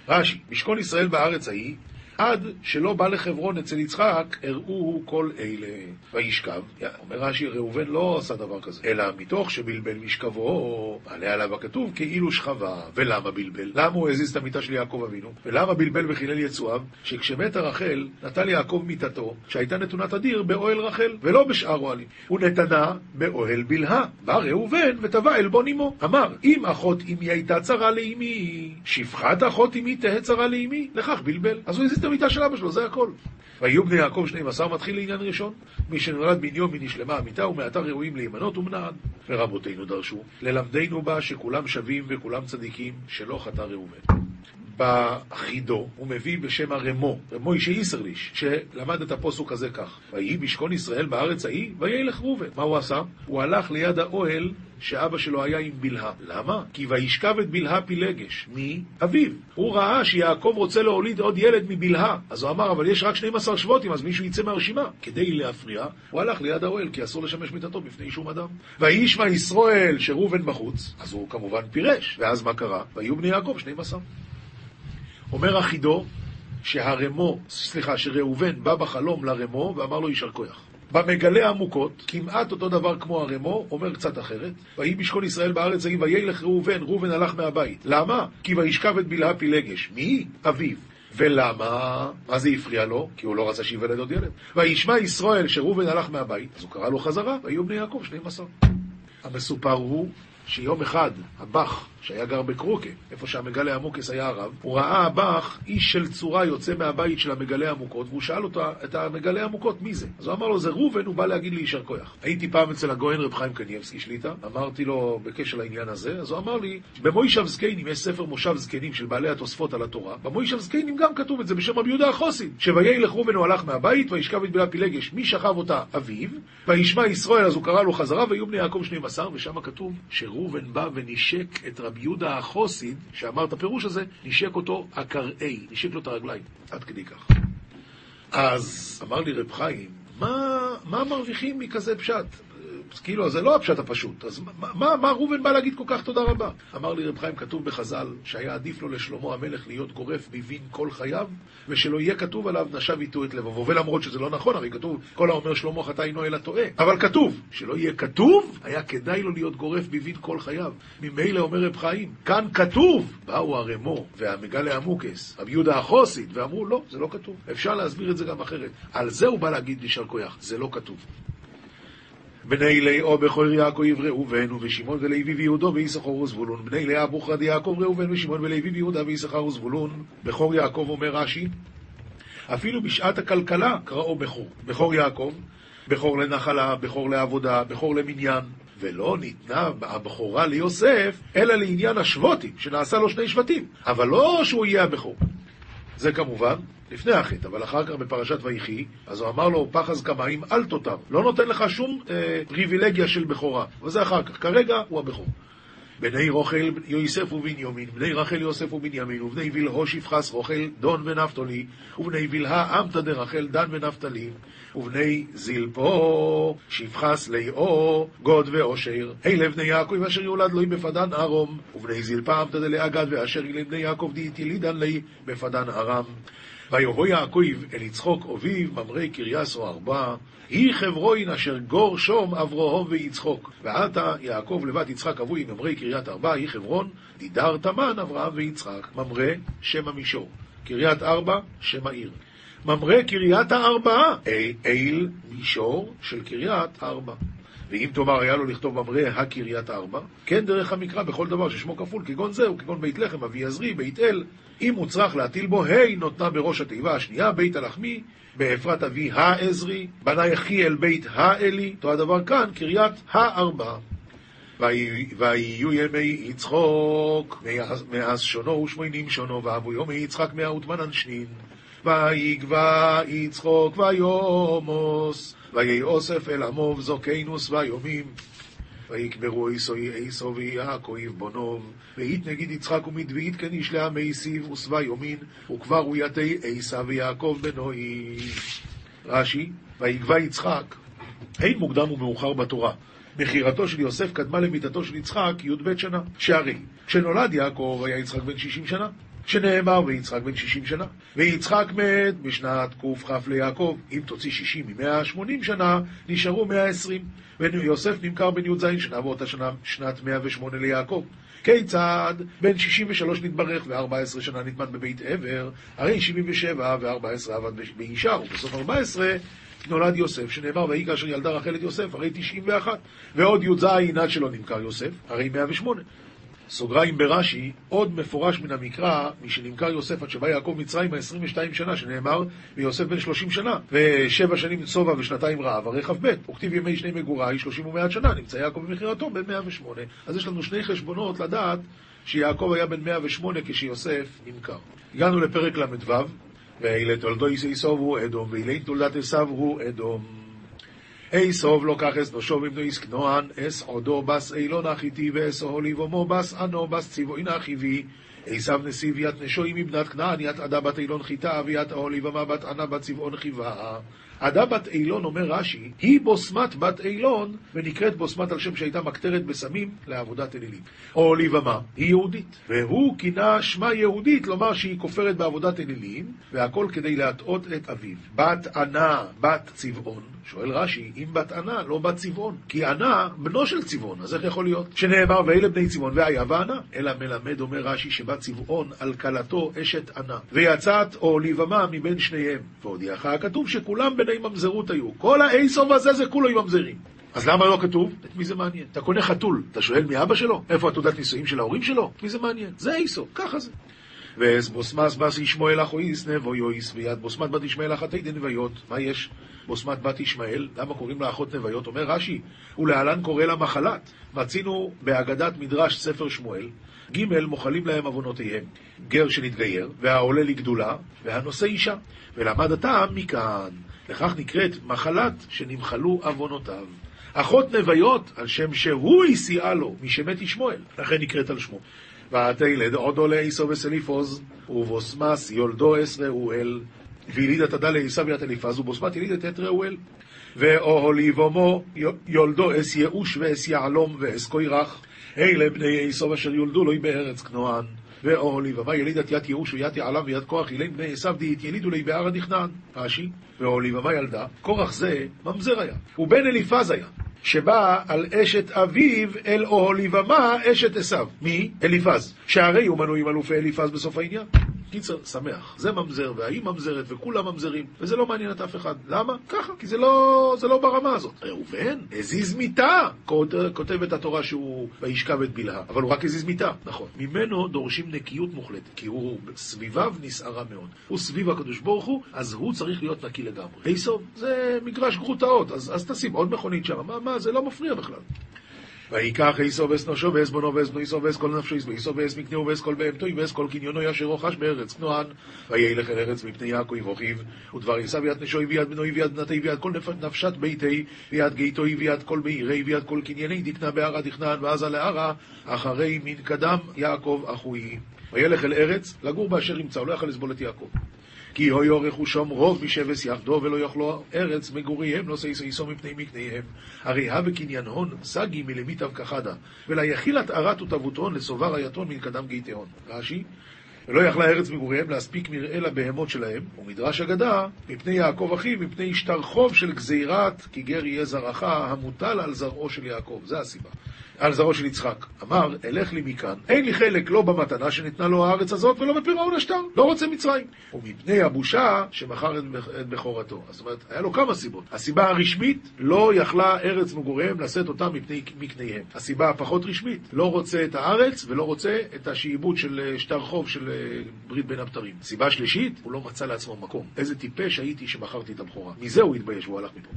רש"י, משכון ישראל בארץ ההיא, עד שלא בא לחברון אצל יצחק, הראו כל אלה. וישכב, אומר רש"י, ראובן לא עשה דבר כזה, אלא מתוך שבלבל משכבו, מעלה עליו הכתוב, כאילו שכבה. ולמה בלבל? למה הוא הזיז את המיטה של יעקב אבינו? ולמה בלבל וחילל יצואיו? שכשמתה רחל, נטל יעקב מיטתו, שהייתה נתונת הדיר, באוהל רחל, ולא בשאר אוהלים. הוא נתנה באוהל בלהה. בא ראובן וטבע עלבון אמו. אמר, אם אחות אמי הייתה צרה לאמי, שפחת אחות אמי תהא צרה לאמי, לכך בלבל. אז הוא הזיז את המיטה של אבא שלו, זה הכל. ויהיו בני יעקב שנים עשר מתחיל לעניין ראשון. מי שנולד בניומין נשלמה המיטה ומעתה ראויים להימנות ומנעד. ורבותינו דרשו, ללמדנו בה שכולם שווים וכולם צדיקים, שלא חטא ראובן. בחידו הוא מביא בשם הרמו, רמו אישי איסרליש, שלמד את הפוסוק הזה כך: ויהי משכון ישראל בארץ ההיא, וילך ראובן. מה הוא עשה? הוא הלך ליד האוהל שאבא שלו היה עם בלהה. למה? כי וישכב את בלהה פילגש, מי? אביו. הוא ראה שיעקב רוצה להוליד עוד ילד מבלהה. אז הוא אמר, אבל יש רק 12 שבטים, אז מישהו יצא מהרשימה. כדי להפריע, הוא הלך ליד האוהל, כי אסור לשמש מיטתו בפני שום אדם. וישמע ישראל שראובן בחוץ, אז הוא כמובן פירש. ואז מה קרה? ויהיו בני יעקב 12. אומר החידו שהרמו, סליחה, שראובן בא בחלום לרמו ואמר לו יישר כוח. במגלה עמוקות, כמעט אותו דבר כמו הרמו, אומר קצת אחרת. ויהי משכון ישראל בארץ ההיא, וילך ראובן, ראובן הלך מהבית. למה? כי וישכב את בלהה פילגש. מי? אביו. ולמה? מה זה הפריע לו? כי הוא לא רצה שייוולד עוד ילד. וישמע ישראל שראובן הלך מהבית, אז הוא קרא לו חזרה, ויהיו בני יעקב שנים עשר. המסופר הוא שיום אחד הבח, שהיה גר בקרוקה, איפה שהמגלה עמוקס היה הרב, הוא ראה הבח, איש של צורה יוצא מהבית של המגלה עמוקות, והוא שאל אותה, את המגלה עמוקות, מי זה? אז הוא אמר לו, זה ראובן, הוא בא להגיד לי יישר כוח. הייתי פעם אצל הגויין רב חיים קנייבסקי שליטה, אמרתי לו בקשר לעניין הזה, אז הוא אמר לי, במוישב זקנים, יש ספר מושב זקנים של בעלי התוספות על התורה, במוישב זקנים גם כתוב את זה בשם רבי יהודה החוסין, שוילך ראובן הוא הלך מהבית, וישכב את בלה פילגש, מי שכב אותה? אביו, וישמע ישראל, אז הוא קרא לו חזרה, ויהיו בני יעקב שנים עשר, ושם כתוב שראובן בא ונשק את רבי יהודה החוסיד, שאמר את הפירוש הזה, נשק אותו הקראי, נשק לו את הרגליים, עד כדי כך. אז אמר לי רב חיים, מה, מה מרוויחים מכזה פשט? כאילו, זה לא הפשט הפשוט. אז מה, מה, מה ראובן בא להגיד כל כך תודה רבה? אמר לי רב חיים, כתוב בחז"ל שהיה עדיף לו לשלמה המלך להיות גורף בבין כל חייו, ושלא יהיה כתוב עליו נשב איתו את לבבו. ולמרות שזה לא נכון, הרי כתוב, כל האומר שלמה חטא אינו אלא טועה. אבל כתוב, שלא יהיה כתוב, היה כדאי לו להיות גורף בבין כל חייו. ממילא אומר רב חיים, כאן כתוב, באו הרמו והמגלה עמוקס, רבי יהודה החוסית, ואמרו, לא, זה לא כתוב. אפשר להסביר את זה גם אחרת. על זה הוא בא להגיד יישר כוח, זה לא כתוב. בני לאו בכור יעקב ראובן ושמעון ולוי ויהודו ויששכר וזבולון. בני לאה בוכרד יעקב ראובן ושמעון ולוי ויהודה ויששכר וזבולון. בכור יעקב אומר רש"י אפילו בשעת הכלכלה קראו בכור. בכור יעקב בכור לנחלה, בכור לעבודה, בכור למניין. ולא ניתנה הבכורה ליוסף אלא לעניין השבותים שנעשה לו שני שבטים. אבל לא שהוא יהיה הבכור. זה כמובן לפני החטא, אבל אחר כך בפרשת ויחי, אז הוא אמר לו, פחז כמיים אל תותר. לא נותן לך שום אה, פריבילגיה של בכורה, וזה אחר כך. כרגע הוא הבכור. בני רוכל יוסף ובנימין, בני רחל יוסף ובנימין, ובני וילהו שפחס רוכל דון ונפתולי, ובני וילהה עמתא דרחל דן ונפתלי, ובני זלפו שפחס ליאו גוד ואושר, אלה בני יעקב אשר יולד לוי בפדן ארום, ובני זלפה עמתא דלאה גד ואשר אלה בני יעקב דהיתי לידן לי בפדן ארם. ויבוא יעקב אל יצחוק אביו, ממרי קרייסו ארבע, היא חברוין אשר גור שום אברהם ויצחוק. ועתה יעקב לבת יצחק אבוי ממרי קריית ארבע, היא חברון, דידר תמן אברהם ויצחק. ממרה, שם המישור. קריית ארבע, שם העיר. ממרה קריית הארבעה, איל מישור של קריית ארבע. ואם תאמר היה לו לכתוב ממרא הקריית ארבע, כן דרך המקרא בכל דבר ששמו כפול, כגון זהו, כגון בית לחם, אבי עזרי, בית אל, אם מוצרך להטיל בו, ה' נותנה בראש התיבה השנייה, בית הלחמי, באפרת אבי העזרי, בנה יחיאל בית האלי, אותו הדבר כאן, קריית הארבע. ויהיו ימי יצחוק, מאז שונו ושמונים שונו, ואבו יומי יצחק מאה ותמנן שנין. ויגבע יצחוק ויומוס, ויהי אוסף אל עמו זוקינוס ויומים. ויקברו עשו ויעקב בונוב, והית נגיד יצחק ומדבית כן ישלח מעשיו ושבע יומין, וכבר הוא יתי עשה ויעקב בנוי. רש"י, ויגבע יצחק, אין מוקדם ומאוחר בתורה. מכירתו של יוסף קדמה למיתתו של יצחק י"ב שנה. שהרי, כשנולד יעקב היה יצחק בן 60 שנה. שנאמר ויצחק בן 60 שנה. ויצחק מת בשנת קכ ליעקב. אם תוציא 60 מ-180 שנה, נשארו 120. ויוסף נמכר בן י"ז שנה, ואותה שנה שנת 108 ליעקב. כיצד בן 63 נתברך ו-14 שנה נטמן בבית עבר, הרי 77 ו-14 עבד באישה, ובסוף 14 נולד יוסף, שנאמר ויהי כאשר ילדה רחל את יוסף, הרי 91, ועוד י"ז עד שלא נמכר יוסף, הרי 108. סוגריים ברש"י, עוד מפורש מן המקרא, משנמכר יוסף עד שבא יעקב מצרים ה-22 שנה, שנאמר, ויוסף בן 30 שנה, ושבע שנים צובע ושנתיים רעב, הרי כ"ב, וכתיב ימי שני מגורי, 30 ומעט שנה, נמצא יעקב במכירתו בן 108. אז יש לנו שני חשבונות לדעת שיעקב היה בן 108 כשיוסף נמכר. הגענו לפרק ל"ו, ואלה תולדו עשו הוא אדום, ואילי תולדת עשיו הוא אדום. סוב לוקח אס נושו מבנו יסקנוען, אס עודו בס אילון החיתי, ואס אוהליב ומו בס ענו בס ציבוין אחיבי. עשיו נסיב ית נשוי מבנת כנען, ית עדה בת אילון חיטה, ויית אוהליב ומה בת ענה בת צבעון חיבה. עדה בת אילון, אומר רש"י, היא בוסמת בת אילון, ונקראת בוסמת על שם שהייתה מקטרת בסמים לעבודת אלילים. או ליבמה, היא יהודית, והוא כינה שמה יהודית, לומר שהיא כופרת בעבודת אלילים, והכל כדי להטעות את אביו. בת ענה, בת צבעון, שואל רש"י, אם בת ענה, לא בת צבעון, כי ענה בנו של צבעון, אז איך יכול להיות? שנאמר, ואלה בני צבעון, והיה וענה. אלא מלמד, אומר רש"י, שבת צבעון על כלתו אשת ענה, ויצאת או ליבמה מבין שניהם. והודיעך הכתוב שכולם בני ממזרות היו. כל האיסוב הזה זה כולו ממזרים. אז למה לא כתוב? את מי זה מעניין? אתה קונה חתול, אתה שואל מי אבא שלו? איפה התעודת נישואים של ההורים שלו? את מי זה מעניין? זה איסוב, ככה זה. ואס בוסמס בס ישמעאל אחויס נבו יויס ויד בוסמת בת ישמעאל אחתי דנביות. מה יש? בוסמת בת ישמעאל, למה קוראים לה אחות נביות? אומר רש"י, ולהלן קורא לה מחלת. מצינו בהגדת מדרש ספר שמואל, ג' מוחלים להם עוונותיהם. גר שנתגייר, והעולה לגדולה, והנושא אישה. ולמד הטעם מכאן. לכך נקראת מחלת שנמחלו עוונותיו. אחות נביות, על שם שהוא הסיעה לו, משמת ישמעאל, לכן נקראת על שמו. ותלד עודו לעשו וסליפוז, ובוסמס יולדו אס ראואל, ויליד עתדה לעשו ית אליפז, ובוסמת יליד את ראואל. ואוהליבומו יולדו אס ייאוש ואס יעלום ואס קוירח, אלה בני עשו אשר יולדו לו בארץ כנוען. ואוהליבמה ילידת ית ייאוש ויית יעלם ויית כוח, אילם בני עשו דהית ילידו לי בער הדכנען. רש"י, ואוהליבמה ילדה, כורח זה ממזר היה, ובן אליפז היה. שבא על אשת אביו אל אוהליבמה אשת עשיו. מי? אליפז. שהרי הוא מנוי עם אלופי אליפז בסוף העניין. קיצר, שמח. זה ממזר, והאי ממזרת, וכולם ממזרים, וזה לא מעניין את אף אחד. למה? ככה, כי זה לא, זה לא ברמה הזאת. ראובן, הזיז מיטה, כותבת התורה שהוא וישכב את בלהה, אבל הוא רק הזיז מיטה, נכון. ממנו דורשים נקיות מוחלטת, כי הוא סביביו נסערה מאוד. הוא סביב הקדוש ברוך הוא, אז הוא צריך להיות נקי לגמרי. היסוב, זה מגרש גרוטאות, אז, אז תשים עוד מכונית שם, מה, מה, זה לא מפריע בכלל. ויקח עשו ואס נושו ואס בונו ואס בנו עשו ואס כל נפשו עשו ואס מקנהו ואס כל בהמתו ואס כל קניונו אשר רוכש בארץ כנוען וילך אל ארץ מפני יעקב אחיו ודבר עשיו יד נשוי ויד בנוי ויד בנתי ויד כל נפשת ביתי ויד גאיתו ויד כל בעירי ויד כל קנייני דקנה בערה דכנען ועזה לערה אחרי מן קדם יעקב אחוי. וילך אל ארץ לגור באשר ימצא הוא לא יכל לסבול את יעקב כי הויו רכושם רוב משבס יחדו ולא יאכלו ארץ מגוריהם לא שששו מפני מקניהם. הרי הא בקניין הון סגי מלמיטב כחדה, ולה יחילת ערת ותבוטון לסובר היתון מקדם גייתי הון. רש"י ולא יכלה ארץ מגוריהם להספיק מרעה לבהמות שלהם, ומדרש אגדה, מפני יעקב אחיו, מפני שטר חוב של גזירת כי גר יהיה זרעך, המוטל על זרעו של יעקב. זה הסיבה. על זרעו של יצחק. אמר, אלך לי מכאן, אין לי חלק לא במתנה שניתנה לו הארץ הזאת ולא בפירעון השטר, לא רוצה מצרים. ומפני הבושה שמכר את בכורתו. זאת אומרת, היה לו כמה סיבות. הסיבה הרשמית, לא יכלה ארץ מגוריהם לשאת אותם מפני מקניהם. הסיבה הפחות רשמית, לא רוצה את הארץ ולא רוצה את השעבוד של שטר חוב של ברית בין הבתרים. סיבה שלישית, הוא לא מצא לעצמו מקום. איזה טיפש הייתי שמכרתי את הבכורה. מזה הוא התבייש והוא הלך מפה.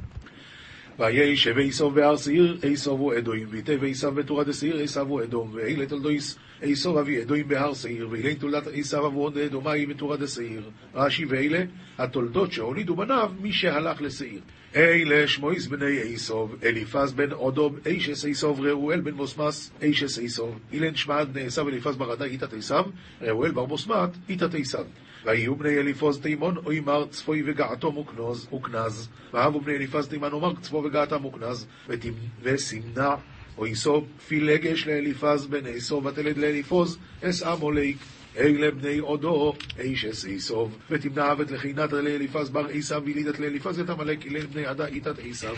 וישב עשו בהר שעיר, עשו הוא אדוים, ויתב עשו בתורה דשעיר, עשו הוא אדום, ואלה תולדויס עשו אבי אדוים בהר שעיר, ואלה תולדת עשו אבו עוד אדומי בתורה דשעיר. רש"י ואלה התולדות שהולידו בניו מי שהלך לשעיר. אלה שמויס בני עשו, אליפז בן עודוב, אישס עשו, ראואל בן בוסמס, אישס עשו, אילן שמעת בני עשו, אליפז ברדה, איתת עשו, ראואל בר בוסמת, איתת עשו. ויהיו בני אליפוז תימון, אוימר צפוי וגעתו מוקנז, ואהבו בני אליפז תימן, אומר צפו וגעתה מוקנז, או יסוב פילגש לאליפז בן עשו, ותלד לאליפוז, אס עמוליק. אלה בני עודו, איש אס איסוב, ותמנע אבת לחינת לאליפז בר עשיו, וילידת לאליפז את עמלק, אלה בני עדה איתת עשיו.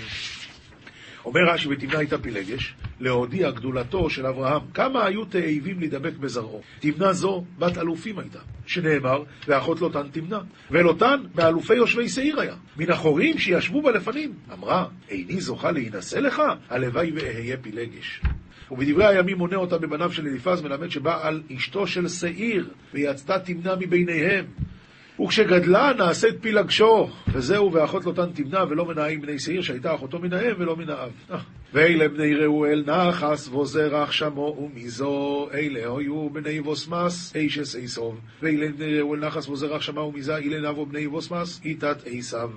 אומר רש"י ותמנע איתה פילגש, להודיע גדולתו של אברהם, כמה היו תאבים להידבק בזרעו. תמנע זו בת אלופים הייתה, שנאמר, ואחות לוטן תמנע. ולוטן מאלופי יושבי שעיר היה, מן החורים שישבו בלפנים. אמרה, איני זוכה להינשא לך? הלוואי ואהיה פילגש. ובדברי הימים מונה אותה בבניו של אליפז, מלמד שבא על אשתו של שעיר, ויצתה תמנע מביניהם. וכשגדלה נעשית פילגשו, וזהו ואחות לוטן תמנע ולא מנעים בני שעיר שהייתה אחותו מן האם ולא מן האב. ואלה בני ראואל נחס וזרח שמו ומזו, אלה היו בני בוסמס, אישס עשוב. ואלה בני ראואל נחס וזרח שמו ומזה, אלה נבו בני בוסמס, איתת עשיו.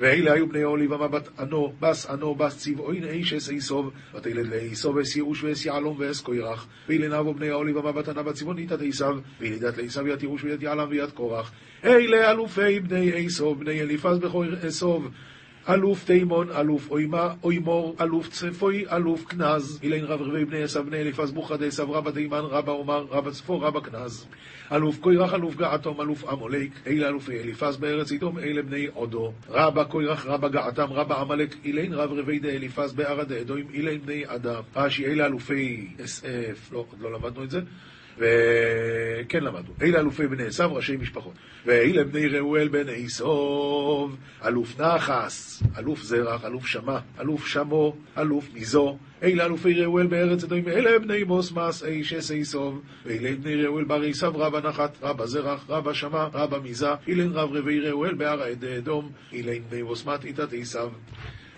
ואלה היו בני אוליבמה בת ענו, בס ענו, בס צבעוין אישס עשוב, ותלד לעשוב אס ייאוש ואס יעלום ואס קוירח, ואלה נבו בני אוליבמה בת ענה בת צבעון איתת עשיו, וילידת לעשו ית ייאוש ויד יעלם ויד קורח. אלה אלופי בני עשוב, בני אליפז בכור עשוב, אלוף תימון, אלוף אוימה, אוימור, אלוף צפוי, אלוף כנז. אילן רב רבי בני עשו בני אליפז בוכא דעשו רבא תימן, רבא עומר, רבא צפו, רבא כנז. אלוף קוירח, אלוף געתום, אלוף עמולק, אלה אלופי אליפז בארץ איתום, אלה בני עודו. רבא קוירח, רבא געתם, רבא עמלק, אילן רב רבי דאליפז בערא דאדוים, אילן בני אדם. רש"י, אלה אלופי אסף, לא, עוד לא למדנו את זה. וכן למדנו. אלה אלופי בני עשיו, ראשי משפחות. ואלה בני ראואל בן עשוב, אלוף נחס, אלוף זרח, אלוף שמע, אלוף שמו, אלוף מזו. אלה אלופי ראואל בארץ אדומים, אלה בני בוסמס, אישס עשוב. ואלה בני ראואל בר עשיו, רבא נחת, רבא זרח, רבא שמע, רבא מזה. אילן רב רבי ראואל בהר עדי אדום, אילן בני בוסמת איתת עשיו.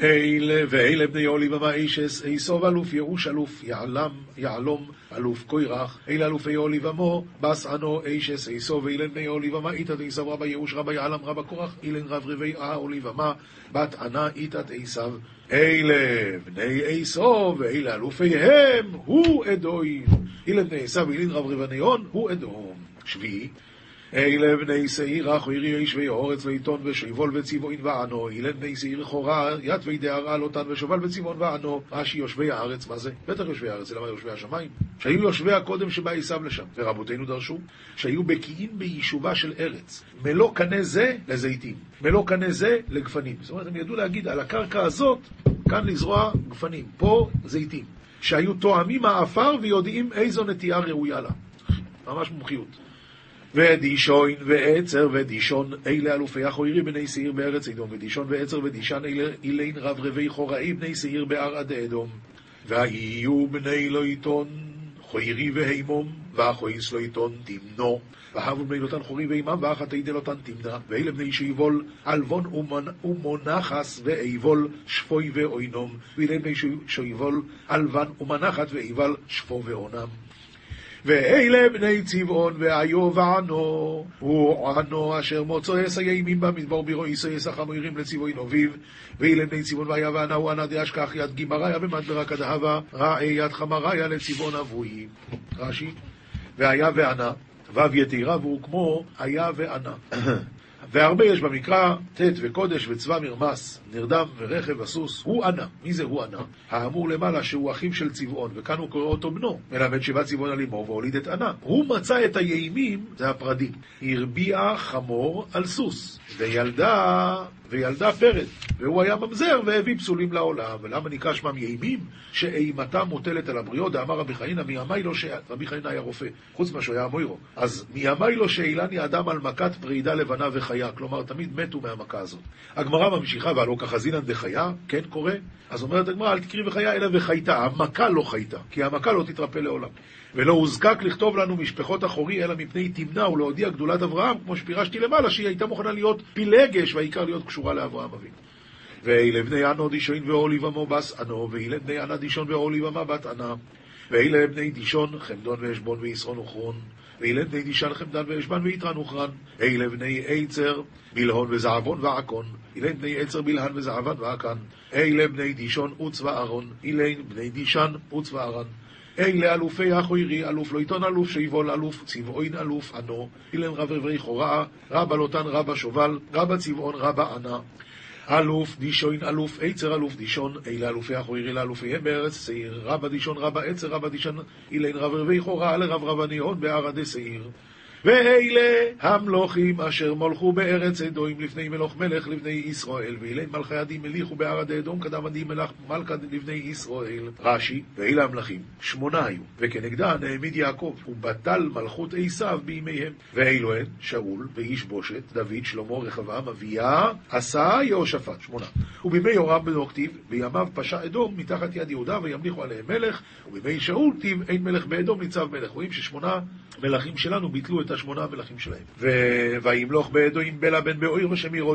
אלה ואלה בני עולי במה אישס, איסוב אלוף ירוש אלוף יעלם, יעלום אלוף קוירח, אלה אלופי עולי במו, בס ענו אישס איסוב ואילן בני עולי במה איתת איסוב רבא ירוש רבא יעלם רבא קורח, אילן רב רבי אה עולי במה, בת ענה איתת איסב. אלה בני איסוב ואלה אלופיהם, הוא אדוים. אילן בני עשיו ואילן רב רבניון, הוא אדום. שביעי אלה בני שעיר אחוירי ישבי אורץ ויתון ושיבול וצבעון וענו, אילן בני שעיר חורה, ית וידערה לוטן ושובל וצבעון וענו, רש"י יושבי הארץ, מה זה? בטח יושבי הארץ, למה יושבי השמיים? שהיו יושבי הקודם שבא עשיו לשם, ורבותינו דרשו, שהיו בקיאים ביישובה של ארץ, מלוא קנה זה לזיתים, מלוא קנה זה לגפנים. זאת אומרת, הם ידעו להגיד על הקרקע הזאת, כאן לזרוע גפנים, פה זיתים, שהיו תואמים העפר ויודעים איזו נטייה ראויה לה. ממש מומחיות. ודישון ועצר ודישון אלה אלופי החוירי בני שעיר בארץ אדום ודישון ועצר ודישן אילין רב רבי חוראי בני שעיר בערד אדום. והיו בני לא עיתון חוירי והימום ואחויס לא עיתון תמנו. והבו בני לוטן חורי ואימם ואחת אידה לוטן תמנה. ואלה בני שיבול עלבון ומונחס ואיבול שפוי ואוינום. ואלה בני שיבול עלבן ומנחת ואיבל שפו ואונם ואלה בני צבעון והיו וענו, הוא ענו אשר מוצא ימים במדבר בירו יסייס החמורים לצבעון אביב, ואלה בני צבעון והיה הוא ענה דאשכח יד גימריה במדברה כדהבה, רעי יד חמריה לצבעון אבוי. רש"י, והיה וענה, וו יתירה והוא כמו היה וענה. והרבה יש במקרא, ט' וקודש וצבא מרמס, נרדם ורכב הסוס, הוא ענה. מי זה הוא ענה? האמור למעלה שהוא אחיו של צבעון, וכאן הוא קורא אותו בנו, מלמד שיבת צבעון על אמו והוליד את ענה. הוא מצא את הימים, זה הפרדים, הרביע חמור על סוס, וילדה וילדה פרד, והוא היה ממזר והביא פסולים לעולם. ולמה נקרא שמם יאימים? שאימתם מוטלת על הבריות, דאמר רבי חנינא, מימי לא ש... רבי חנינא היה רופא, חוץ ממה שהוא היה המוירו. אז מימי לא שאילני אדם על מכת פרידה לבנה וחיה, כלומר תמיד מתו מהמכה הזאת. הגמרא ממשיכה, והלא כחזינן דחיה, כן קורה? אז אומרת הגמרא, אל תקרי וחיה אלא וחייתה, המכה לא חייתה, כי המכה לא תתרפא לעולם. ולא הוזקק לכתוב לנו משפחות אחורי, אלא מפני תמנע ולהודיע גדולת אברהם, כמו שפירשתי למעלה, שהיא הייתה מוכנה להיות פילגש, והעיקר להיות קשורה לאברהם אבינו. ואלה בני ענו דישון ואוליב עמו בס ענו, ואלה בני ענה דישון ואוליב עמה בת ענה. ואלה בני דישון, חמדון ועשבון וישרון וכרון. ואלה בני דישן חמדן ועשבן ויתרן וכרן. אלה בני עצר, בלהון וזעבון ועקון. אלה בני עצר, בלהן וזעבן ועקן. אלה בני דישון וצבא ארון. אלה בני דישן וצבא ארן. אלה אלופי החוירי, אלוף לא עיתון אלוף שיבול אלוף צבעוין אלוף ענו, אילן רב רבי חוראה, רבא לוטן רבא שובל, רבא צבעון רבא ענה. אלוף דישון אלוף עצר אלוף דישון, אלה אלופי החוירי לאלופיהם בארץ שעיר, רבא דישון רבא עצר רבא דישון, אילן רב רבי חוראה לרב רבניון בערדי שעיר. ואלה המלוכים אשר מלכו בארץ אדומים לפני מלוך מלך לבני ישראל, ואלה מלכי עדים מליכו בערד אדום קדם עדים מלך מלכה לבני ישראל. רש"י, ואלה המלכים, שמונה היו, וכנגדן העמיד יעקב, ובטל מלכות עשיו בימיהם. ואלו הן, שאול ואיש בושת, דוד, שלמה, רחבעם, אביה, עשה יהושפט, שמונה. ובימי יורם בנו כתיב, בימיו פשע אדום מתחת יד יהודה וימליכו עליהם מלך, ובימי שאול כתיב, אין מלך באדום ניצב מלך. רואים ששמונה מלכים שלנו ביטלו את השמונה המלכים שלהם. וימלוך באדום בלה בן באויר ושם עירו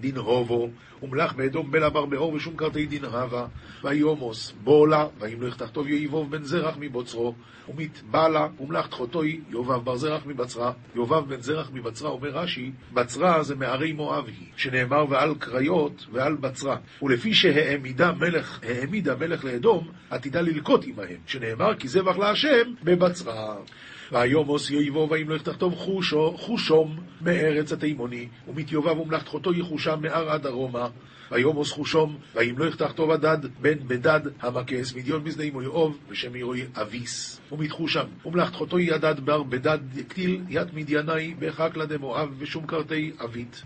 דין הובו, ומלך באדום בלה בר באור ושום קרתי דין הווה, ויומוס בולה, וימלך תחתו יאיבוב בן זרח מבוצרו, ומתבלה, ומלך תחותוי יובב בר זרח מבצרה, יובב בן זרח מבצרה, אומר רש"י, בצרה זה מערי מואב היא, שנאמר ועל קריות ועל בצרה, ולפי שהעמידה מלך, העמידה מלך לאדום, עתידה ללקוט עמהם, שנאמר כי זבח להשם בבצרה. ויומוס יאיבו וימלך תחתוב חושו, חושום מארץ התימוני, ומתיובב ומלאכתו יחושם מהר עד ארומה. ויומוס חושום, וימלוך תחתוב הדד בן בדד המקס, מדיון בזני מויאוב, ושם ירוי אביס. ומתחושם, ומלאכתו ידד בר בדד יקטיל ית מדייני בחקלה דמואב, ושום קרתי אבית.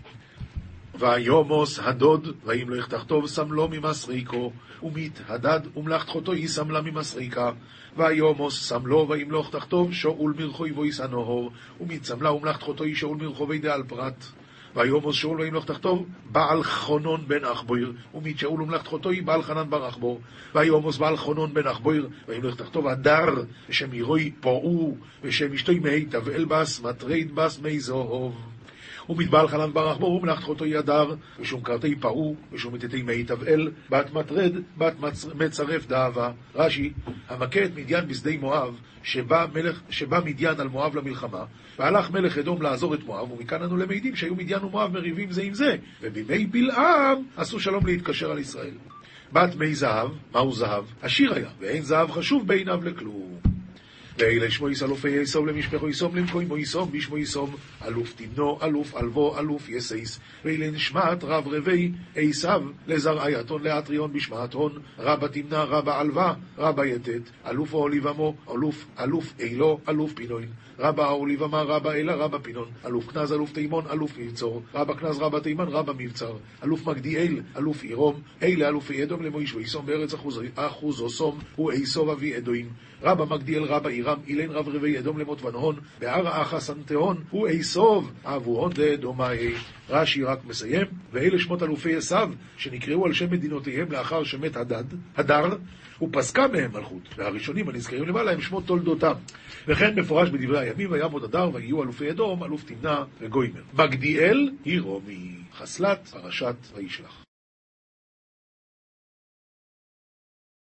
ויומוס הדוד, וימלוך תחתוב סמלו ממסריקו, ומית הדד ומלאכתו יסמלה ממסריקה. ויומוס סמלו וימלוך תחתוב שאול מרחוי ויסע נהור, ומית סמלה ומלאכתו שאול מרחובי דעל פרת. ויומוס שאול וימלוך תחתוב בעל חונון בן אחבויר, ומית שאול ומלאכתו בעל חנן בר אחבור. ויומוס בעל חונון בן אחבויר, וימלוך תחתוב הדר, ושם ירוי פורעו, ושם אשתו מי תבעל בס, מטריד בס מי זוהוב. ומתבעל חנן ברח בו, ומלאכת חוטו ידר, ושום קרתי פרעו, מתתי מי תבעל, בת מטרד, בת מצרף דאבה. רש"י, המכה את מדיין בשדה מואב, שבא, מלך, שבא מדיין על מואב למלחמה, והלך מלך אדום לעזור את מואב, ומכאן אנו למעידים שהיו מדיין ומואב מריבים זה עם זה, ובימי בלעם עשו שלום להתקשר על ישראל. בת מי זהב, מהו זהב? עשיר היה, ואין זהב חשוב בעיניו לכלום. ואלה שמו יסלופי יסום למשפחו יסום למקוימו יסום בשמו יסום אלוף תמנו אלוף אלבו אלוף יסייס. ואלה נשמעת רב רבי עשיו לזרע יתון לאטריון בשמעת הון רבה תמנה רבה עלווה רבה יתת. אלוף אוליבמו אלוף אלוף אילו אלוף פינוין רבה אוליבמה רבה אלה רבה פינון. אלוף כנז אלוף תימון אלוף מבצור רבה כנז רבה תימן רבה מבצר אלוף מגדיאל אלוף עירום. אלה אלופי אדום למויש ויסום בארץ אחוז אוסום הוא עשוב אבי אדוים. רבה מגדיאל רבה עירם אילן רב רבי אדום למות ונהון, בהר האחס אנטהון, הוא איסוב, אבוהון דדומאי. רש"י רק מסיים, ואלה שמות אלופי עשיו, שנקראו על שם מדינותיהם לאחר שמת הדד, הדר, ופסקה מהם מלכות, והראשונים הנזכרים למעלה הם שמות תולדותם. וכן מפורש בדברי הימים, ויעמוד הדר, ויהיו אלופי אדום, אלוף תמנע וגוימר. מגדיאל היא רומי, חסלת פרשת וישלח.